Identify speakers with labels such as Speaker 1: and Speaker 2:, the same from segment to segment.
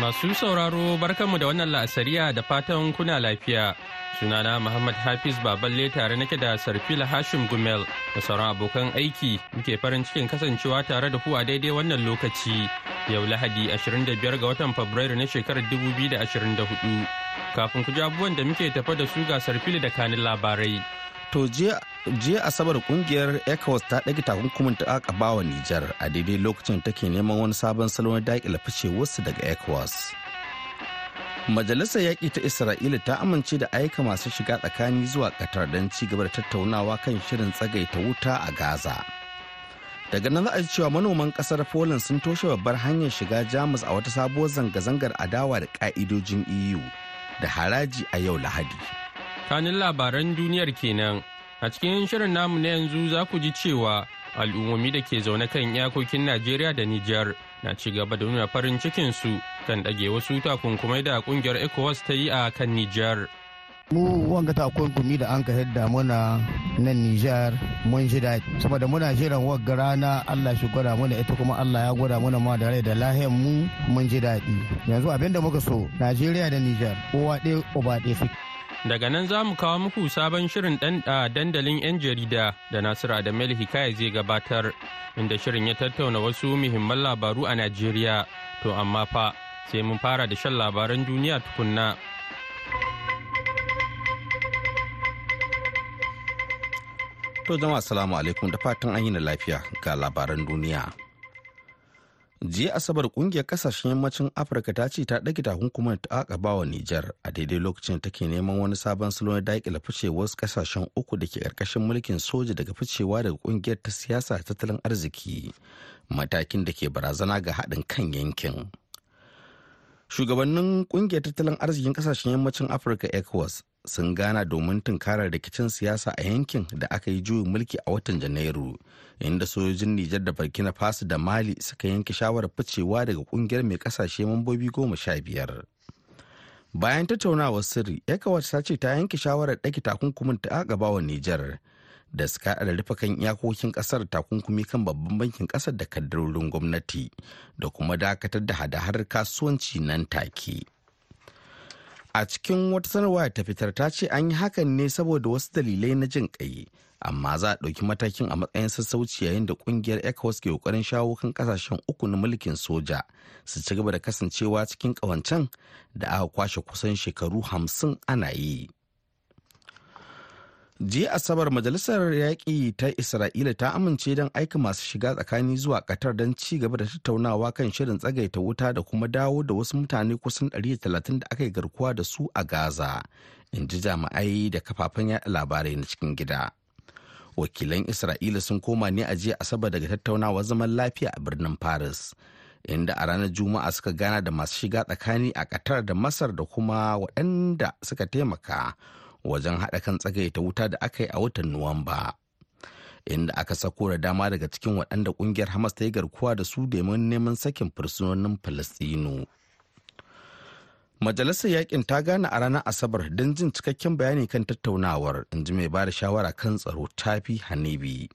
Speaker 1: Masu sauraro barkanmu da wannan la'asariya da fatan kuna lafiya. Sunana Muhammad Hafiz Baballe tare nake da Sarfila Hashim Gumel da sauran abokan aiki muke farin cikin kasancewa tare da ku a daidai wannan lokaci. Yau Lahadi 25 ga watan Fabrairu na shekarar 2024. Kafin ku ji abubuwan da muke tafa da su ga Sarfila da kanin labarai.
Speaker 2: To jiya Asabar ƙungiyar ECOWAS ta ɗage takunkumin ta aka bawa Nijar a daidai lokacin take neman wani sabon salon daƙila fice wasu daga ECOWAS. Majalisar Yaƙi ta Isra'ila ta amince da aika masu shiga tsakani zuwa Qatar don ci gaba da tattaunawa kan shirin tsagaita wuta a Gaza. Daga nan za a ji cewa manoman ƙasar Poland sun toshe babbar hanyar shiga Jamus a wata sabuwar zanga-zangar adawa da ƙa'idojin EU da haraji a yau Lahadi.
Speaker 1: kanin labaran duniyar kenan a cikin shirin namu na yanzu za ku ji cewa al'ummomi da ke zaune kan iyakokin najeriya da nijar na ci gaba da nuna farin cikinsu kan ɗage wasu takunkumai da ƙungiyar ecowas ta yi a kan nijar.
Speaker 3: Mu wanga takunkumi da an ka hidda muna nan Nijar mun ji saboda muna jiran wagga rana Allah shi gwada muna ita kuma Allah ya gwada muna ma da rai da lahiyar mu mun ji daɗi. Yanzu abin da muka so Najeriya da Nijar kowa ɗaya uba ɗaya suke.
Speaker 1: Daga nan za mu kawo muku sabon shirin dandalin 'yan jarida da Nasiru Adamel Hikaya zai gabatar, inda shirin ya tattauna wasu muhimman labaru a Najeriya. To amma fa sai mun fara da shan labaran duniya tukunna.
Speaker 2: To jama'a salamu alaikum da fatan an yi na lafiya ga labaran duniya. Jiya asabar ƙungiyar ƙasashen yammacin afirka ta ce ta ɗage takunkuman ta akaba wa nijar. A daidai lokacin take neman wani sabon salo na daƙila ficewar ƙasashen uku da ke ƙarƙashin mulkin soja daga ficewa daga ƙungiyar ta siyasa tattalin arziki matakin da ke barazana ga haɗin kan yankin. Shugabannin ƙungiyar tattalin arzikin ƙasashen yammacin afirka ecowas sun gana domin tunkarar rikicin siyasa a yankin da aka yi juyin mulki a watan janairu inda sojojin nijar da burkina faso da mali suka yanke shawarar ficewa daga ƙungiyar mai ƙasashe mambobi goma sha biyar bayan tattaunawar sirri ecowas ta ce ta yanke shawarar ɗage takunkumin ta agaba wa nijar da suka da rufe kan iyakokin ƙasar takunkumi kan babban bankin ƙasar da kaddarorin gwamnati da kuma dakatar da hada-hadar kasuwanci nan take. A cikin wata sanarwa ta fitar ta ce an yi hakan ne saboda wasu dalilai na jin ƙai amma za a ɗauki matakin a matsayin sassauci yayin da ƙungiyar ecowas ke ƙoƙarin shawo kan ƙasashen uku na mulkin soja su ci gaba da kasancewa cikin ƙawancen da aka kwashe kusan shekaru hamsin ana yi. Jiya asabar majalisar yaƙi ta isra'ila ta amince don aika masu shiga tsakani zuwa qatar don ci gaba da tattaunawa kan shirin tsagaita wuta da kuma dawo da wasu mutane kusan 130 da aka yi garkuwa da su a gaza in ji jami'ai da kafafen yaɗa labarai na cikin gida. Wakilan isra'ila sun koma ne a jiya asabar daga tattaunawa zaman lafiya a birnin paris inda a ranar juma'a suka gana da masu shiga tsakani a qatar da masar da kuma waɗanda suka taimaka wajen haɗa kan tsagaita wuta da aka yi a watan Nuwamba. Inda aka sako da dama daga cikin waɗanda ƙungiyar Hamas ta yi garkuwa da su domin neman sakin fursunonin Falastinu. Majalisar Yakin ta gane a ranar Asabar don jin cikakken bayani kan tattaunawar, in ji mai ba da shawara kan tsaro tafi Hanibi.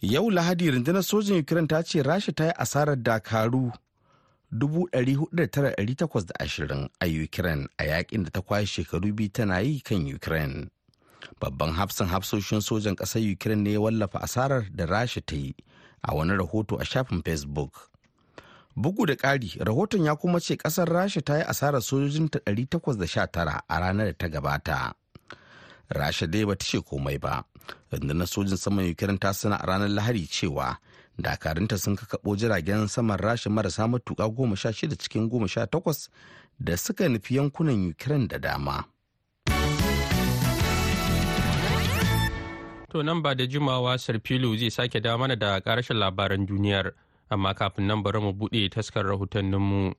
Speaker 2: Yau Lahadi rundunar sojin Ukraine ta ce Rasha ta yi asarar dakaru 409,820 a Ukraine a yaƙin da ta kwashe shekaru biyu tana yi kan Ukraine. Babban hafsan hafsoshin sojan ƙasar Ukraine ne ya wallafa asarar da Rasha ta yi a wani rahoto a shafin Facebook. Bugu da ƙari, rahoton ya kuma ce ƙasar Rasha ta yi asarar sojojinta 819 a ranar da ta gabata. Rasha dai bata ce komai ba. Rundunar sojin saman Ukraine ta sana a ranar Lahadi cewa dakarunta sun kakaɓo jiragen saman rasha marasa matuƙa goma sha shida cikin goma sha takwas da suka nufi yankunan ukraine da dama
Speaker 1: To nan ba da jimawa Sarfilo zai sake da mana da ƙarshen labaran duniyar, amma kafin nan bari mu buɗe taskar rahotanninmu.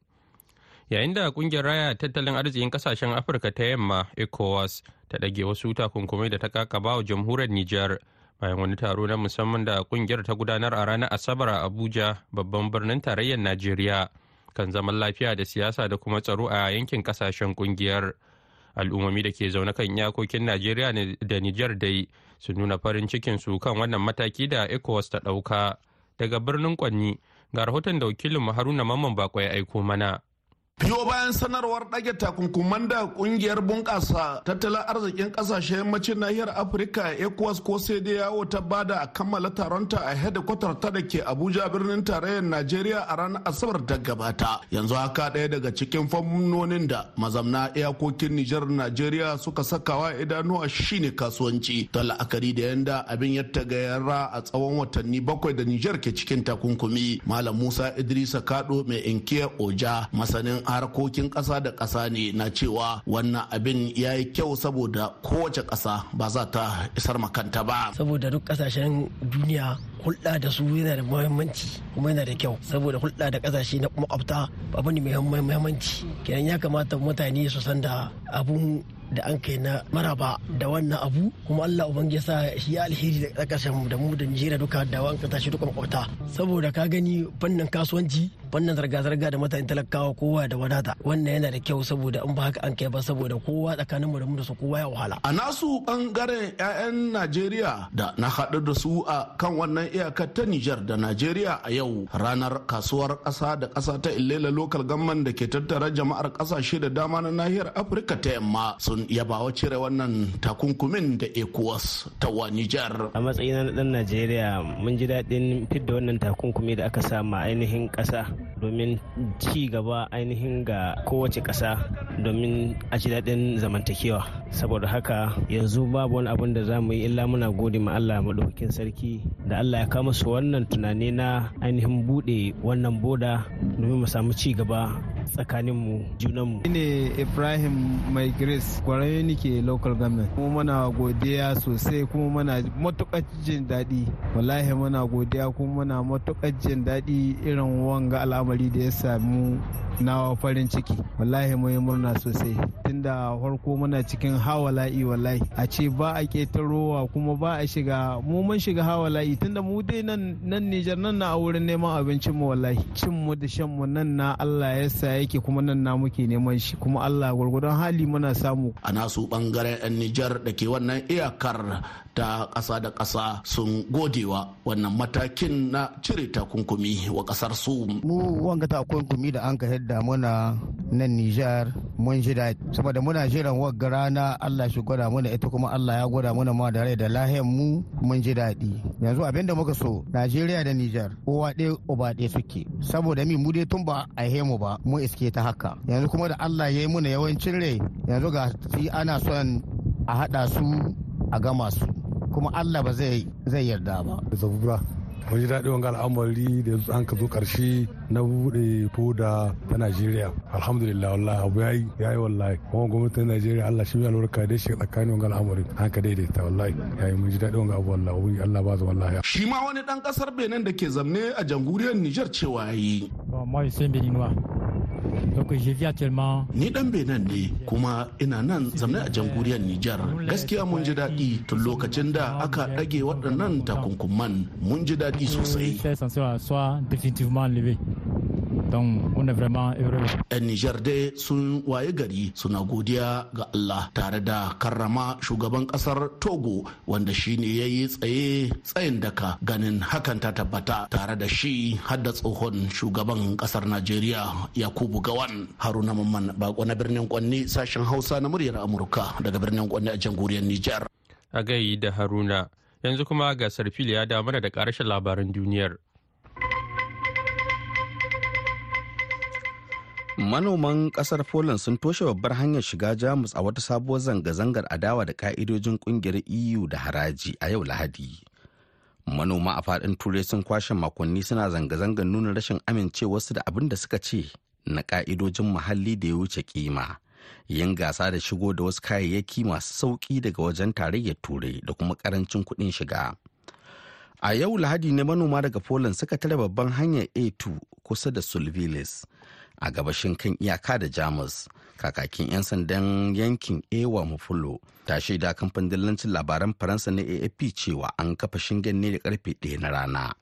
Speaker 1: yayin da ƙungiyar raya tattalin arzikin ƙasashen afirka ta yamma ecowas ta ɗage wasu takunkumai da ta kakaba wa jamhuriyar niger bayan wani taro na musamman da ƙungiyar ta gudanar a ranar asabar a abuja babban birnin tarayyar najeriya kan zaman lafiya da siyasa da kuma tsaro a yankin ƙasashen ƙungiyar al'ummomi da ke zaune kan iyakokin najeriya da niger dai su nuna farin cikin su kan wannan mataki da ecowas ta ɗauka. Daga birnin kwanni ga rahoton da wakilin haruna mamman bako ya aiko mana.
Speaker 4: Biyo bayan sanarwar ɗage takunkuman da ƙungiyar bunƙasa tattalin arzikin ƙasashen yammacin nahiyar Afirka ECOWAS ko sai dai yawo ta ba da a kammala taronta a hedikwatar ta da ke Abuja birnin tarayyar Najeriya a ranar Asabar da gabata. Yanzu haka ɗaya daga cikin fannonin da mazamna iyakokin Nijar Najeriya suka sakawa idanuwa shine kasuwanci ta la'akari da yanda abin ya tagayyara a tsawon watanni bakwai da Nijar ke cikin takunkumi. Malam Musa Idrisa Kado mai inkiya Oja masanin harkokin ƙasa da ƙasa ne na cewa wannan abin ya yi kyau saboda kowace ƙasa ba za ta isar makanta ba.
Speaker 5: Saboda duk ƙasashen duniya hulɗa da su yana da muhimmanci kuma yana da kyau saboda hulɗa da ƙasashe na makwabta abu ne mai muhimmanci kenan ya kamata mutane su san da abun da an kai na maraba da wannan abu kuma Allah ubangiji sa shi ya alheri da ƙasashen mu da mu da Nigeria duka da wanka tashi duka makwabta saboda ka gani fannin kasuwanci fannin zarga-zarga da mutane talakawa kowa da wadata. Wannan yana da kyau saboda in ba haka an kai ba saboda kowa tsakanin mu da mu da su kowa ya wahala.
Speaker 4: A nasu ɓangaren 'ya'yan Najeriya da na haɗu da su a kan wannan iyakar ta Nijar da Najeriya a yau ranar kasuwar ƙasa da ƙasa ta Ilela Local Government da ke tattara jama'ar ƙasashe da dama na nahiyar Afirka ta yamma sun yabawa cire wannan takunkumin da ECOWAS ta wa Nijar.
Speaker 6: A matsayin na ɗan Najeriya mun ji daɗin fidda wannan takunkumi da aka sama ainihin ƙasa domin ci gaba ainihin ga kowace ƙasa domin a ji daɗin zamantakewa. Saboda haka yanzu babu wani abun da za mu yi illa muna gode ma Allah maɗaukakin sarki da Allah ya kama su wannan tunani na ainihin buɗe wannan boda domin mu samu ci gaba tsakaninmu junanmu.
Speaker 7: ne Ibrahim Mai Grace ƙwarai nike local government. Kuma muna godiya sosai kuma muna matuƙar jin daɗi. Wallahi muna godiya kuma muna matuƙar jin daɗi irin wanga al'amari da ya samu na farin ciki. Wallahi mun yi murna sosai. Tunda farko muna cikin hawala'i wallahi. A ce ba a ƙetarowa kuma ba a shiga. Mu mun shiga hawala'i. Tunda mu dai nan nan Nijar nan na a wurin neman abincin mu wallahi. Cin mu da shan mu nan na Allah ya sa yake kuma nan na muke neman shi. Kuma Allah gwargwadon hali muna samu.
Speaker 4: A nasu ɓangaren 'yan Nijar da ke wannan iyakar ta ƙasa da ƙasa sun godewa wannan matakin na cire takunkumi wa ƙasar su.
Speaker 3: Mu wanga takunkumi da an ka yadda muna nan Nijar mun ji daɗi saboda muna jiran wagga rana Allah shi gwada muna ita kuma Allah ya gwada muna ma da rai da lahiyar mu mun ji daɗi. Yanzu abin da muka so Najeriya da Nijar kowa ɗaya uba ɗaya suke saboda mi mu dai tun ba a mu ba mu iske ta haka yanzu kuma da Allah ya yi muna yawancin rai yanzu ga ana son a haɗa su a gama su kuma Allah ba zai yarda ba.
Speaker 8: Zabura. mun ji daɗi wanga al'amari da an ka zo ƙarshe na buɗe foda ta Najeriya. Alhamdulillah wallahi abu yayi yayi wallahi. Kuma gwamnatin Najeriya Allah shi ya albarka da shi tsakanin wanga al'amari an ka daidaita wallahi. Yayi mun ji daɗi wanga abu wallahi wani Allah ba zu wallahi.
Speaker 4: Shi ma wani ɗan ƙasar Benin da ke zamne a jamhuriyar Nijar cewa
Speaker 9: c'est béninois. Donc je vis actuellement.
Speaker 4: Ni dan Benin ne kuma ina nan zamne a jamhuriyar Nijar. Gaskiya mun ji daɗi tun lokacin da aka ɗage waɗannan takunkuman mun ji daɗi sosai.
Speaker 9: Donc on est vraiment heureux.
Speaker 4: 'Yan Nijar dai sun waye gari suna godiya ga Allah tare da karrama shugaban ƙasar Togo wanda shine ya yi tsaye tsayin daka ganin hakan ta tabbata tare da shi hadda tsohon shugaban ƙasar Najeriya Yakubu Gawan Haruna Mamman bako na birnin Kwanni sashen Hausa na muryar Amurka daga birnin Kwanni a jamhuriyar Nijar.
Speaker 1: A gai da Haruna yanzu kuma ga Sarfili ya damar da ƙarshen labaran duniyar.
Speaker 2: Manoman ƙasar Poland sun toshe babbar hanyar shiga Jamus a wata sabuwar zanga-zangar adawa da ka'idojin ƙungiyar EU da haraji a yau Lahadi. Manoma a faɗin Turai sun kwashe makonni suna zanga-zangar nuna rashin amincewarsu da abin da suka ce na ka'idojin muhalli da ya wuce kima. Yin gasa da shigo da wasu kayayyaki masu sauƙi daga wajen tarayyar Turai da kuma ƙarancin kuɗin shiga. A yau Lahadi ne manoma daga Poland suka tare babban hanyar A2 kusa da Sulvilis. A gabashin kan iyaka da jamus. Kakakin 'yan sandan yankin ewa mafulo ta shaida kamfanin dillancin labaran faransa na afp cewa an kafa shingen ne da ƙarfe ɗaya na rana.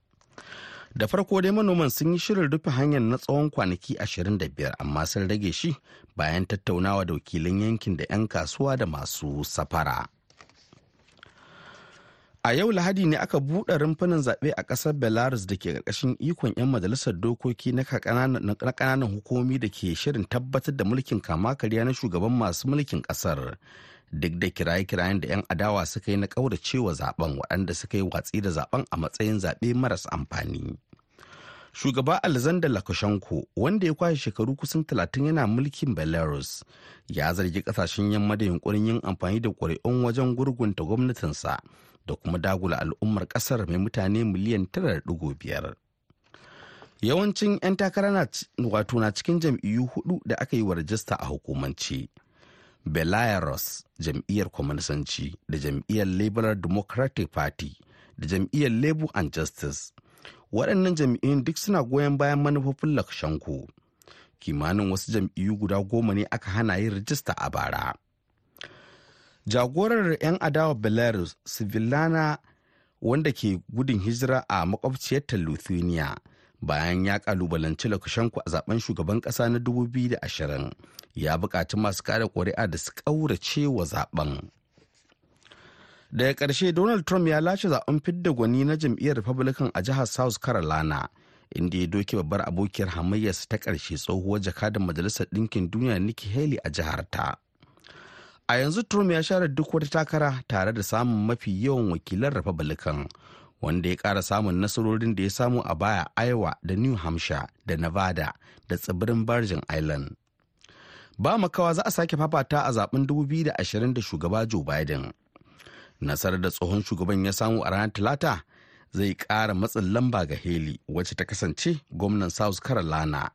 Speaker 2: Da farko dai manoman sun yi shirin rufe hanyar na tsawon kwanaki 25 amma sun rage shi bayan tattaunawa da wakilan yankin da 'yan kasuwa da masu safara. A yau lahadi ne aka buɗe rumfunan zaɓe a ƙasar belarus da ke ƙarƙashin ikon 'yan majalisar dokoki na ƙananan hukumomi da ke shirin tabbatar da mulkin kama karya na shugaban masu mulkin ƙasar duk da kiraye-kirayen da 'yan adawa suka yi na ƙauracewa zaɓen waɗanda suka yi watsi da zaɓen a matsayin zaɓe maras amfani. Shugaba Alexander Lukashenko wanda ya kwashe shekaru kusan talatin yana mulkin Belarus ya zargi ƙasashen yamma da yunkurin yin amfani da ƙuri'un wajen gurgunta gwamnatinsa da kuma dagula al'ummar ƙasar mai mutane miliyan 9.5. Yawancin 'yan takara wato na cikin jam'iyyu huɗu da aka yi wa rajista a hukumance. belarus jam'iyyar kwamanisanci da jam'iyyar liberal democratic party da jam'iyyar labour and justice waɗannan jam'iyyun duk suna goyon bayan manufofin lakshanku kimanin wasu jam'iyyu guda goma ne aka hana yin rijista a bara jagorar 'yan adawa belarus sivilana wanda ke gudun hijira a makwabciyar lithuania bayan ya kalubalanci Lukashenko a zaɓen shugaban kasa na 2020 ya buƙaci masu kada ƙuri'a da su ƙaurace wa zaɓen. Daga ƙarshe Donald Trump ya lashe zaɓen fidda gwani na jam'iyyar Republican a jihar South Carolina inda ya doke babbar abokiyar hamayyarsa ta ƙarshe tsohuwar jakadar Majalisar Ɗinkin Duniya Nikki Haley a jihar ta. A yanzu Trump ya share duk wata takara tare da samun mafi yawan wakilan Republican wanda ya ƙara samun nasarorin da ya samu a baya Iowa da New Hampshire da Nevada da tsibirin Virgin Island. Ba makawa za a sake fafata a zaɓen 2020 da shugaba Joe Biden. Nasarar da tsohon shugaban ya samu a ranar Talata zai ƙara matsin lamba ga Haley wacce ta kasance gwamnan South Carolina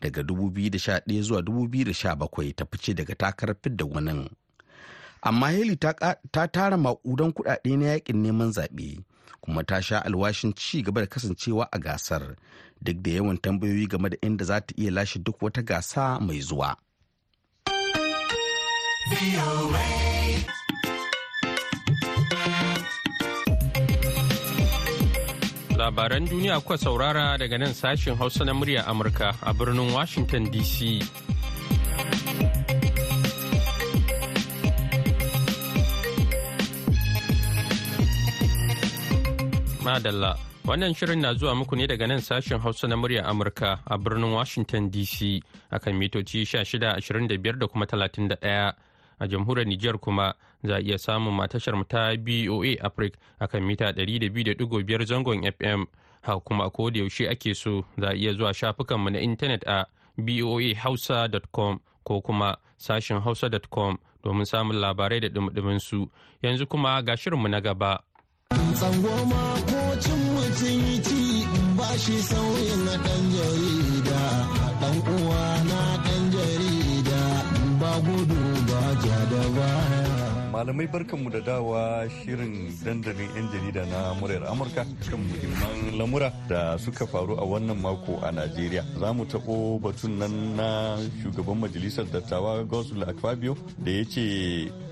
Speaker 2: daga 2011 zuwa 2017 ta fice daga takarar fidda wani. Amma Haley ta tara maƙudan kuɗaɗe na yaƙin neman zaɓe. kuma ta sha alwashin ci gaba da kasancewa a gasar duk da yawan tambayoyi game da inda za ta iya lashe duk wata gasa mai zuwa.
Speaker 1: Labaran duniya kuka saurara daga nan sashen Hausa na murya Amurka a birnin Washington DC. Madalla, wannan shirin na zuwa muku ne daga nan sashen Hausa na murya Amurka a birnin Washington DC akan mitoci 1625 da kuma 31 a jamhuriyar Nijar kuma za a iya samun matashar ta BOA Africa akan mita 200.5 zangon FM ha kuma ko da yaushe ake so za a iya zuwa shafukanmu na intanet a boahausa.com ko kuma sashen hausa.com domin samun labarai da dumudumin su. Yanzu kuma ga shirinmu na gaba.
Speaker 10: Tsangoma ko cin mutum ci ba shi sauyin na ɗan jarida, ɗan uwa na ɗan jarida ba gudu ba ja da.
Speaker 11: Malamai barkanmu da dawa shirin dandalin 'yan jarida na muryar amurka kan muhimman lamura da suka faru a wannan mako a najeriya. Za mu taɓo batun nan na shugaban majalisar dattawa gosul akfabio da ya ce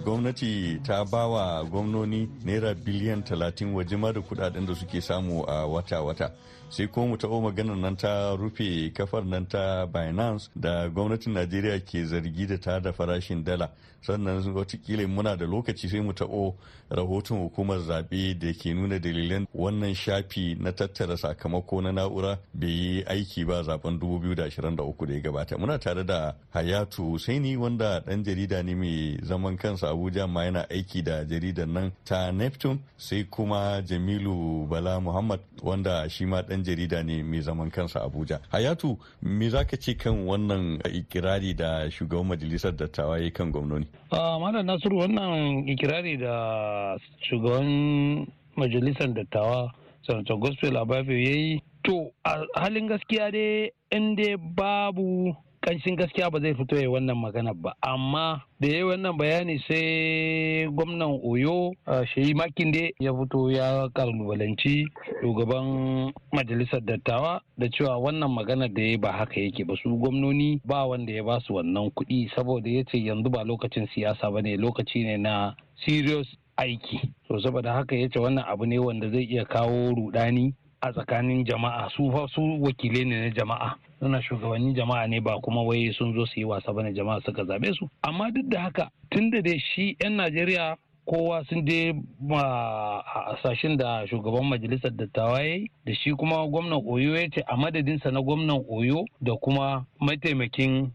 Speaker 11: gwamnati ta bawa gwamnoni naira biliyan talatin waje ma da kuɗaɗen da suke samu a wata-wata. Sai ko mu taɓo maganar nan ta rufe kafar nan ta binance da gwamnatin najeriya ke zargi da ta da farashin dala. Sannan wataƙila muna da lokaci sai mu taɓo rahoton hukumar zaɓe da ke nuna dalilan wannan shafi na tattara sakamako na na'ura bai yi aiki ba zaɓen 2023 da ya gabata. Muna tare da hayatu husaini wanda ɗan jarida ne mai zaman kansa abuja ma yana aiki da jaridar nan ta neptune. Sai kuma jamilu bala muhammad wanda shi ma ɗan jarida ne mai zaman kansa abuja. Hayatu me za ka ce kan wannan ikirari da shugaban majalisar dattawa ya kan gwamnoni?
Speaker 12: Malam Nasiru wannan ikirari da shugaban majalisar dattawa Sanata Gospel Abafio ya yi to a halin gaskiya dai in dai babu kanshin gaskiya ba zai fito ya wannan magana ba amma da ya wannan bayani sai gwamnan oyo shayi makinde ya fito ya kalubalanci shugaban majalisar dattawa da cewa wannan magana da ya ba haka yake ba. Su gwamnoni ba wanda ya ba su wannan kuɗi saboda ya ce yanzu ba lokacin siyasa ba ne lokaci ne na serious aiki. So saboda haka ya ce wannan abu ne wanda zai iya kawo rudani a tsakanin jama'a. Su fa su wakilai ne na jama'a. Suna shugabannin jama'a ne ba kuma wai sun zo su yi wasa ba ne jama'a suka zaɓe su. Amma duk da haka tun da dai shi 'yan najeriya kowa sun je a sashen da shugaban majalisar dattawa ya da shi kuma gwamnan oyo ya ce a madadinsa na gwamnan oyo da kuma mataimakin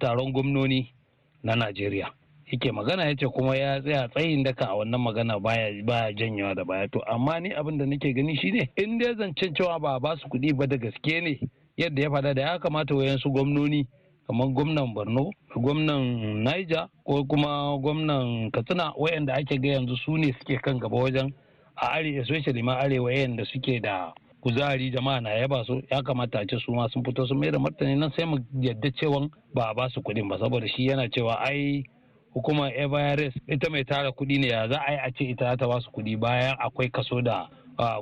Speaker 12: taron gwamnoni na najeriya. Yake magana ya ce kuma ya tsaya tsayin daka a wannan magana baya baya janyewa da baya. To amma ni abin da nake gani shine in dai zancen cewa ba ba su kuɗi ba da gaske ne yadda ya faɗa da ya kamata wayansu gwamnoni kamar gwamnan borno gwamnan niger ko kuma gwamnan katsina wayanda ake ga yanzu su ne suke kan gaba wajen a arewa especially ma arewa yanda suke da kuzari jama'a na yaba su. Ya kamata a ce su ma sun fito sun mai da martani nan sai mu yadda cewa ba a ba su kuɗin ba saboda shi yana cewa ai hukumar everest ita mai tara kuɗi ne ya za a yi a ce ita ta ba su kuɗi bayan akwai kaso da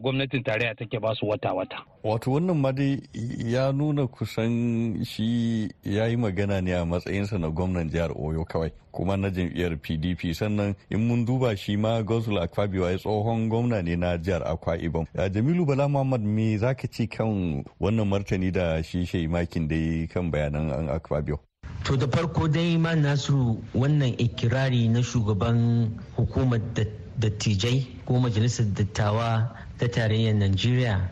Speaker 12: gwamnatin tarayya take ba su wata-wata.
Speaker 11: Wato wannan ma dai ya nuna kusan shi ya yi magana ne a matsayinsa na gwamnan jihar Oyo kawai kuma na jam'iyyar PDP sannan in mun duba shi ma Gosul Akpabio ya tsohon gwamna ne na jihar Akwa Ibom. Jamilu Bala Muhammad me zaka ce kan wannan martani da shi shai makin da kan bayanan an Akpabio?
Speaker 13: To da farko dai ma Nasiru wannan ikirari na shugaban hukumar dattijai ko majalisar dattawa ta tarayyar Najeriya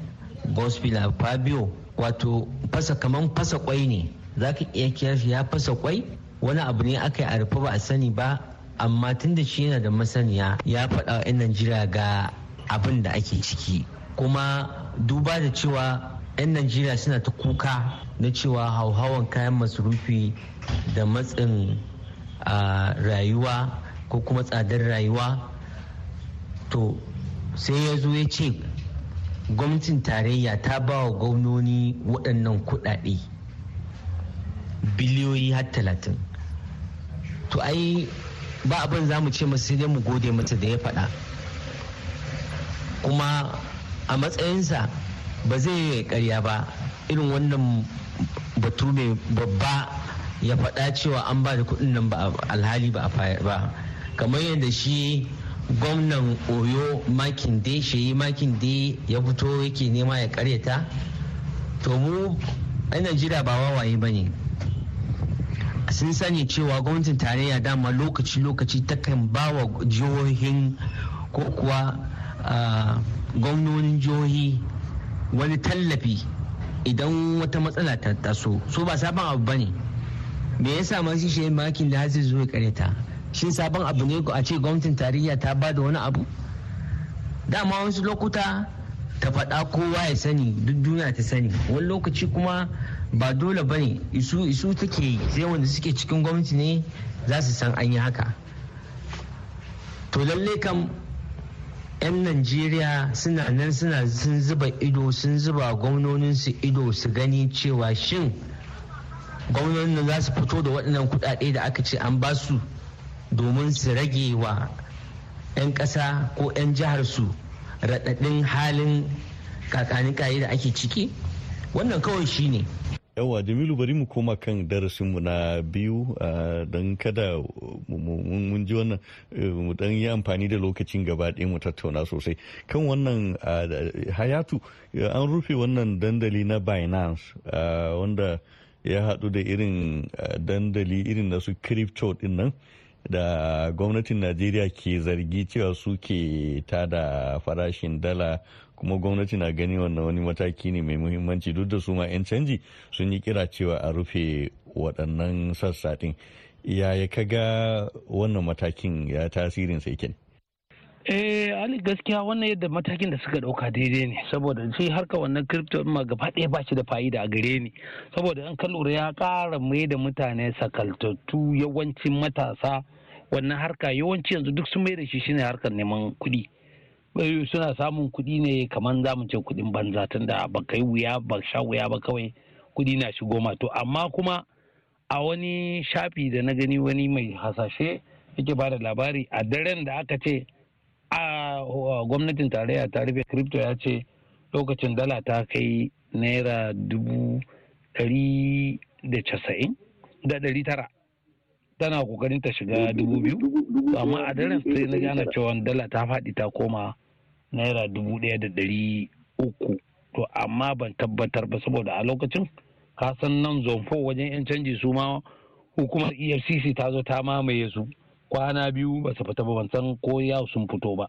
Speaker 13: Gospel Fabio wato fasa kaman fasa kwai ne. Za ka iya kira ya fasa kwai? Wani abu ne aka yi a rufe ba a sani ba amma tun da shi yana da masaniya ya faɗa wa 'yan Najeriya ga abin da ake ciki. Kuma duba da cewa 'yan Najeriya suna ta kuka na cewa hauhawan kayan masarufi da matsin rayuwa ko kuma tsadar rayuwa. To sai ya zo ya ce gwamnatin tarayya ta ba wa gwamnoni waɗannan kuɗaɗe biliyoyi har talatin. To ai ba abin za mu ce masu sai dai mu gode mata da ya faɗa. Kuma a matsayinsa ba zai karya ba irin wannan batu mai babba ya faɗa cewa an ba da kuɗin nan ba alhali ba a ba. Kamar yadda shi gwamnan oyo makin dai shayi makin dai ya fito yake nema ya karyata. To mu a najeriya ba wawaye ba ne. Sun sani cewa gwamnatin tarayya dama lokaci-lokaci takan ba wa jihohin ko kuwa gwamnonin jihohi wani tallafi idan wata matsala ta taso. So ba sabon abu ba ne. Me yasa masu shi makin da hasi zuwa karyata? Shin sabon abu ne a ce gwamnatin tarayya ta ba da wani abu? Dama wasu lokuta ta faɗa kowa ya sani duk duniya ta sani. Wani lokaci kuma ba dole ba ne isu isu take sai wanda suke cikin gwamnati ne za su san an yi haka. To lalle kam 'yan najeriya suna nan suna sun zuba ido sun zuba gwamnoninsu ido su gani cewa shin gwamnonin za su fito da waɗannan kuɗaɗe da aka ce an ba su domin su rage wa 'yan ƙasa ko 'yan jihar su raɗaɗin halin kakanikaye da ake ciki? Wannan kawai shi ne.
Speaker 11: Yawa jamilu bari mu koma kan darasinmu na biyu don kada mun ji wannan mu dan yi amfani da lokacin gaba ɗaya mu tattauna sosai. Kan wannan hayatu an rufe wannan dandali na binance wanda ya haɗu da irin dandali irin na su crypto ɗin nan. Da gwamnatin najeriya ke zargi cewa suke tada farashin dala kuma gwamnati na gani wannan wani mataki ne mai muhimmanci. Duk da su ma 'yan canji sun yi kira cewa a rufe waɗannan sassa ɗin. Yaya ka ga wannan matakin ya tasirin sai
Speaker 12: Eh, Ali gaskiya wannan yadda matakin da suka ɗauka daidai ne saboda shi harka wannan crypto ma gaba ɗaya ba shi da fa'ida a gare ni. Saboda in ka lura ya ƙara mai da mutane sakaltattu yawancin matasa wannan harka yawanci yanzu duk sun mai da shi shine harkar neman kuɗi. Suna samun kuɗi ne kamar za mu ce kuɗin banza tunda ba kai wuya ba sha wuya ba kawai kuɗi na shigo ma. To amma kuma a wani shafi da na gani wani mai hasashe yake ba da labari a daren da aka ce a gwamnatin tarayya ta rufe crypto ya ce lokacin dala ta kai naira dubu ɗari da casa'in da ɗari tara. Tana ƙoƙarin ta shiga dubu biyu. Amma a daren sai na gane cewa dala ta faɗi ta koma naira dubu ɗaya da ɗari uku. To amma ban tabbatar ba saboda a lokacin ka san nan zonfo wajen yan canji su ma hukumar efcc ta zo ta mamaye su kwana biyu ba su fita ba ban san ko ya sun fito ba.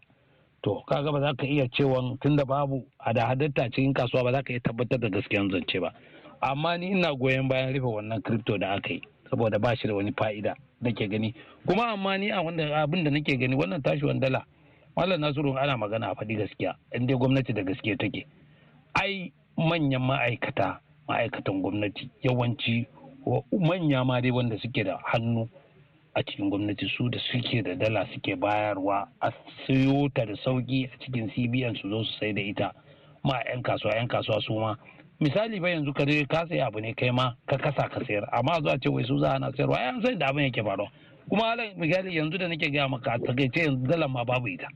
Speaker 12: To kaga ba za ka iya cewa tunda babu hada-hadarta cikin kasuwa ba za ka iya tabbatar da gaskiyan zance ba. Amma ni ina goyon bayan rufe wannan crypto da aka yi. Saboda ba shi da wani fa'ida nake gani. Kuma amma ni a wanda abin da nake gani wannan tashiwan dala Malam Nasiru ana magana a faɗi gaskiya in dai gwamnati da gaskiya take. Ai manyan ma'aikata ma'aikatan gwamnati yawanci manya ma dai wanda suke da hannu a cikin gwamnati su da suke da dala suke bayarwa a siyo ta da sauƙi a cikin cbn su zo su sai da ita. Ma 'yan kasuwa 'yan kasuwa su ma misali ba yanzu ka ka sai abu ne kai ma ka kasa ka sayar. Amma zuwa ce wai su za ana sayarwa ai an sai da abin yake faruwa. Kuma halin misali yanzu da nake gaya maka a taƙaice yanzu dalan ma babu ita.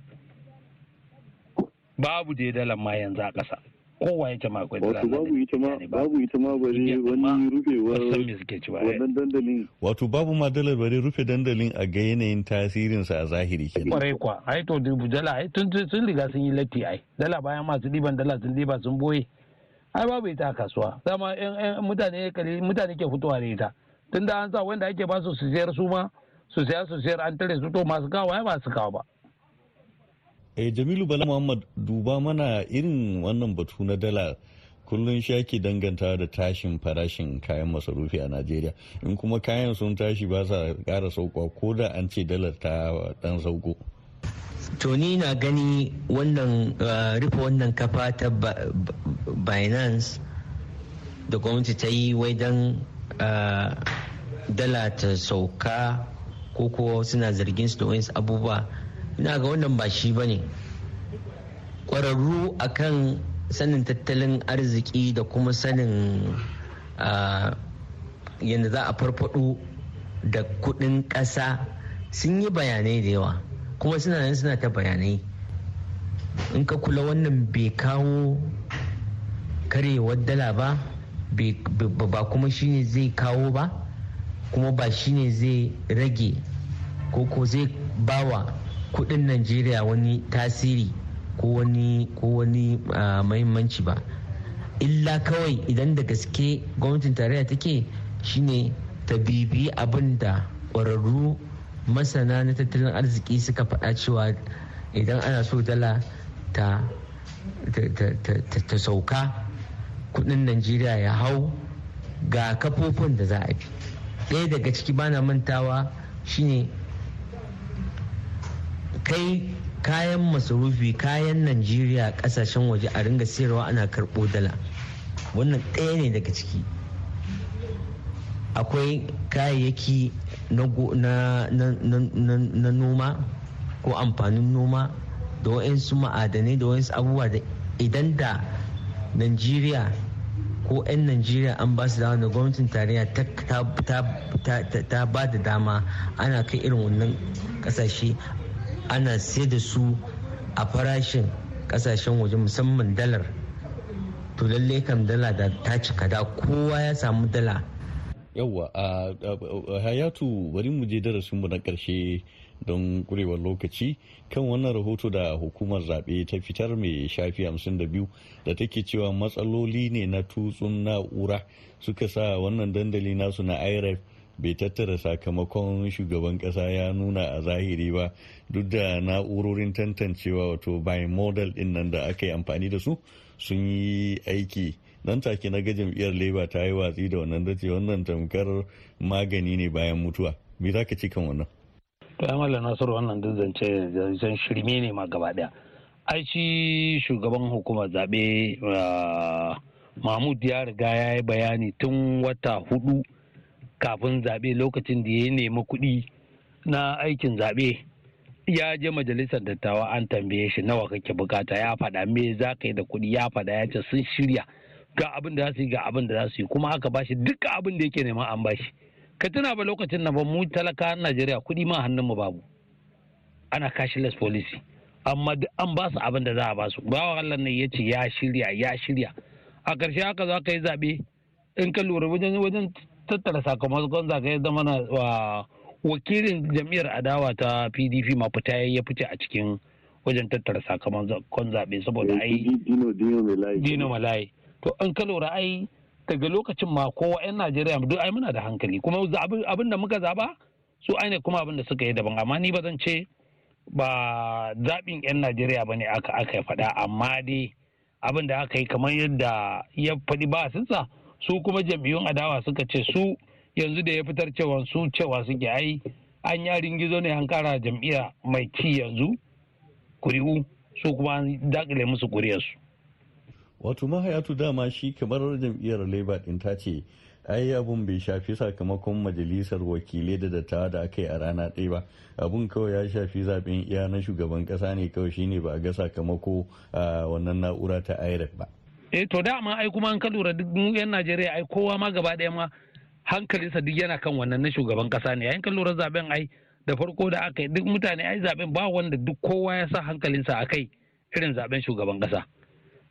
Speaker 12: Babu dai dalan ma yanzu a ƙasa. Kowa ya ma akwai
Speaker 14: wato babu ita ma babu ita ma bare wani rufewar wannan dandalin.
Speaker 11: Wato babu ma dalar bare rufe dandalin a ga yanayin tasirin sa a zahiri kenan.
Speaker 12: Kwarai kwa ai to dubu dala ai tun sun riga sun yi latti ai. Dala bayan masu diban dala sun diba sun ɓoye ai babu ita a kasuwa. Dama mutane mutane ke fitowa da ita. Tun da an sa wanda ake ba su su sayar su ma su sayar su sayar an tare su to masu kawo ai ba su kawo ba.
Speaker 11: Eh jamilu bala muhammad duba mana irin wannan batu na dala. Kullum shaki danganta da tashin farashin kayan masarufi a najeriya. In kuma kayan sun tashi ba sa kara sauka ko da an ce dalar ta dan sauko.
Speaker 13: To ni na gani wannan rufe wannan kafa ta binance da gwamnati ta yi wai don dala ta sauka ko kuwa suna zargin su da wani abubuwa. Ina ga wannan ba shi ba ne. Ƙwararru akan sanin tattalin arziki da kuma sanin yadda za a farfado da kuɗin ƙasa sun yi bayanai da yawa. Kuma suna nan suna ta bayanai. In ka kula wannan bai kawo karewar dala ba ba kuma shine zai kawo ba kuma ba shine zai rage ko ko zai bawa kuɗin najeriya wani tasiri ko wani ko wani mahimmanci ba. Illa kawai idan da gaske gwamnatin tarayya take shine ta bibi abin da ƙwararru masana na tattalin arziki suka faɗa cewa idan ana so dala ta ta sauka kuɗin najeriya ya hau ga kafofin da za a bi. Ɗaya daga ciki bana mantawa shine kai kayan masarufi kayan najeriya ƙasashen waje a ringa sayarwa ana karɓo dala. Wannan ɗaya ne daga ciki. Akwai kayayyaki na noma ko amfanin noma da wa'insu ma'adanai da wa'insu abubuwa da idan da najeriya ko 'yan najeriya an ba su dama da gwamnatin tarayya ta ba da dama ana kai irin wannan ƙasashe ana sai da su a farashin ƙasashen waje musamman dalar. To lalle kam dala da ta cika da kowa ya samu dala
Speaker 11: yawwa a hayatu bari mu je darasinmu na ƙarshe don kurewar lokaci kan wannan rahoto da hukumar zaɓe ta fitar mai shafi 52 da take cewa matsaloli ne na tutsun na'ura suka sa wannan dandali nasu na irf bai tattara sakamakon shugaban kasa ya nuna a zahiri ba duk da na'urorin tantancewa wato by model ɗin nan da aka yi amfani da su sun yi aiki nan take na ga jam'iyyar labour ta yi watsi da wannan dace wannan tamkar magani ne bayan mutuwa. Me za ka ci kan wannan?
Speaker 12: To ya mallam nasiru wannan duk zance shirme ne ma gaba ɗaya ai shi shugaban hukumar zaɓe mahmud ya riga ya yi bayani tun wata huɗu kafin zaɓe lokacin da ya nemi kuɗi na aikin zaɓe. Ya je majalisar dattawa an tambaye shi nawa kake buƙata? Ya faɗa me za ka yi da kuɗi? Ya faɗa ya ce sun shirya. Ga abin da za su yi ga abin da za su yi. Kuma aka bashi duka abin da yake nema an bashi ka tuna ba lokacin na ba mu talaka najeriya kuɗi ma hannun mu babu. Ana cashless policy. Amma an ba su abin da za a ba su. Bawa Allah ne ya ce ya shirya ya shirya. A ƙarshe haka za ka yi zaɓe. In ka lura wajen wajen tattara sakamakon zaɓe ya zama na wakilin jam'iyyar adawa ta pdp ma fita ya fice a cikin wajen tattara sakamakon zaɓe saboda ai dino malayi. To in ka lura ai daga lokacin ma kowa 'yan najeriya duk ai muna da hankali. Kuma abin da muka zaba su ai ne kuma abin da suka yi daban. Amma ni ba zan ce ba zaɓin 'yan najeriya ba ne aka aka faɗa. Amma dai abin da aka yi kamar yadda ya faɗi ba sinsa su kuma jam'iyyun adawa suka ce su yanzu da ya fitar cewa su cewa suke ai an yarin gizo ne an kara jam'iyya mai ci yanzu kuri'u su kuma an daƙile musu kuriyarsu.
Speaker 11: Wato mahayatu dama shi kamar jam'iyyar labour din ta ce ai abun bai shafi sakamakon majalisar wakilai da dattawa da aka yi a rana ɗaya ba. Abun kawai ya shafi zaɓen iya na shugaban kasa ne kawai shine ba a ga sakamako a wannan na'ura ta irec ba.
Speaker 12: Eh to dama ai kuma an ka lura duk yan najeriya ai kowa ma gaba ɗaya ma hankalinsa duk yana kan wannan na shugaban kasa ne. Yayin kan lura zaɓen ai da farko da aka yi duk mutane ai zaɓen ba wanda duk kowa ya sa hankalinsa a kai irin zaɓen shugaban kasa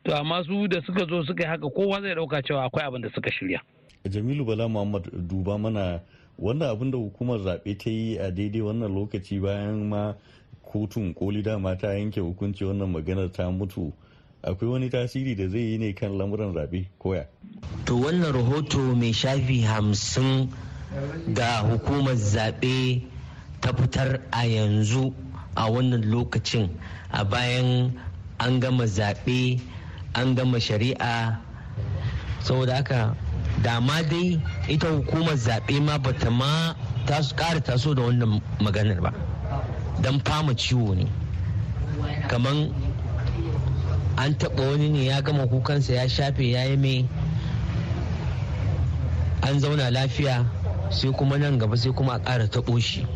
Speaker 12: to amma su da suka zo suka yi haka kowa zai ɗauka cewa akwai abin da suka shirya.
Speaker 11: Jamilu bala muhammad duba mana wannan abin da hukumar zaɓe ta yi a daidai wannan lokaci bayan ma kotun koli dama ta yanke hukunci wannan maganar ta mutu. Akwai wani tasiri da zai yi ne kan lamuran zaɓe koya
Speaker 13: to wannan rahoto mai shafi hamsin da hukumar zaɓe ta fitar a yanzu a wannan lokacin a bayan an gama zaɓe an gama shari'a. Saboda haka dama dai ita hukumar zaɓe ma bata ma ƙara taso da wannan maganar ba. Don fama ciwo ne. Kamar an taɓa wani ne ya gama kukansa ya shafe ya yi mai an zauna lafiya sai kuma nan gaba sai kuma a ƙara taɓo shi.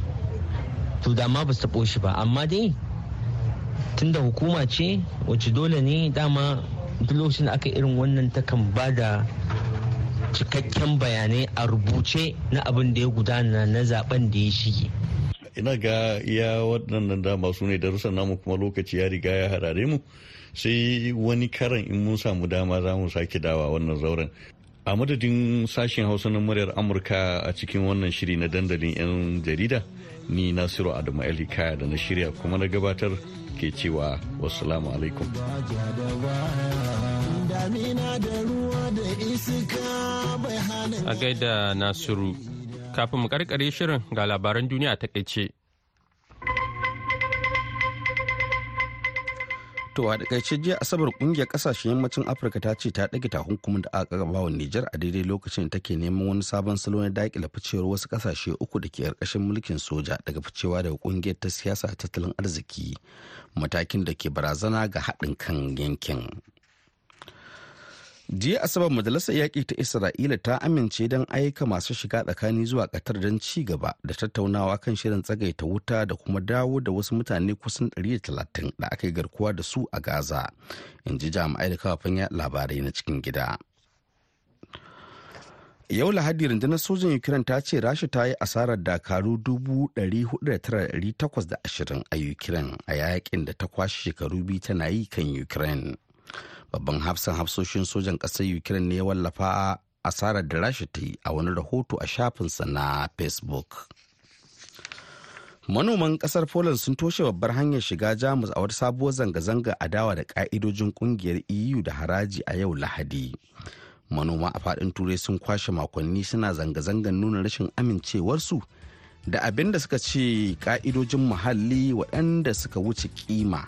Speaker 13: To dama ba su taɓo shi ba. Amma dai tunda hukuma ce wacce dole ne dama duk lokacin da aka irin wannan takan ba da cikakken bayanai a rubuce na abin da ya gudana na zaɓen da ya shige.
Speaker 11: Ina ga iya waɗannan dama su ne darussan namu kuma lokaci ya riga ya harare mu sai wani karan in mun samu dama za mu sake dawa wannan zauren. A madadin sashen hausa na muryar amurka a cikin wannan shiri na dandalin 'yan jarida ni nasiru adamu ali kaya da na shirya kuma na gabatar ke cewa wassalamu alaikum.
Speaker 1: A gaida nasiru kafin mu karkare shirin ga labaran duniya ta
Speaker 2: To a taƙaice jiya asabar ƙungiyar ƙasashen yammacin Afirka ta ce ta ɗage takunkumin da aka gaba wa Nijar a daidai lokacin da take neman wani sabon salo na daƙile ficewar wasu ƙasashe uku da ke ƙarƙashin mulkin soja daga ficewa daga ƙungiyar ta siyasa tattalin arziki matakin da ke barazana ga haɗin kan yankin. Jiya asabar majalisar yaƙi ta isra'ila ta amince don aika masu shiga tsakani zuwa ƙatar don ci gaba da tattaunawa kan shirin tsagaita wuta da kuma dawo da wasu mutane kusan 130 da aka yi garkuwa da su a gaza in ji jami'ai da kafafen labarai na cikin gida. Yau lahadi rundunar sojan ukraine ta ce rasha ta yi asarar dakaru 409,820 a ukraine a yaƙin da ta kwashe shekaru biyu tana yi kan ukraine. Babban hafsan hafsoshin sojan ƙasar ukraine ne ya wallafa asarar da rasha ta yi a wani rahoto a shafinsa na facebook. Manoman ƙasar poland sun toshe babbar hanyar shiga jamus a wata sabuwar zanga-zanga adawa da ƙa'idojin ƙungiyar eu da haraji a yau lahadi. Manoma a faɗin turai sun kwashe makonni suna zanga-zangar nuna rashin amincewarsu da abin da suka ce ƙa'idojin muhalli waɗanda suka wuce kima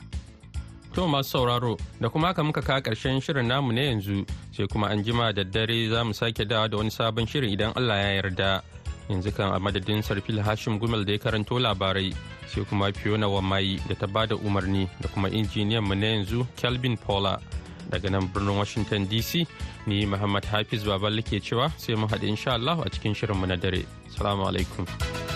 Speaker 1: To masu sauraro da kuma haka muka kawo ƙarshen shirin namu na yanzu sai kuma an jima da dare za mu sake dawa da wani sabon shirin idan Allah ya yarda. Yanzu kan a madadin Sarfil Hashim Gumel da ya karanto labarai sai kuma Fiona Wamai da ta ba da umarni da kuma injiniyan mu na yanzu Kelvin Paula daga nan birnin Washington DC ni Muhammad Hafiz Baballe ke cewa sai mu haɗu insha Allah a cikin shirin mu na dare. Salamu alaikum.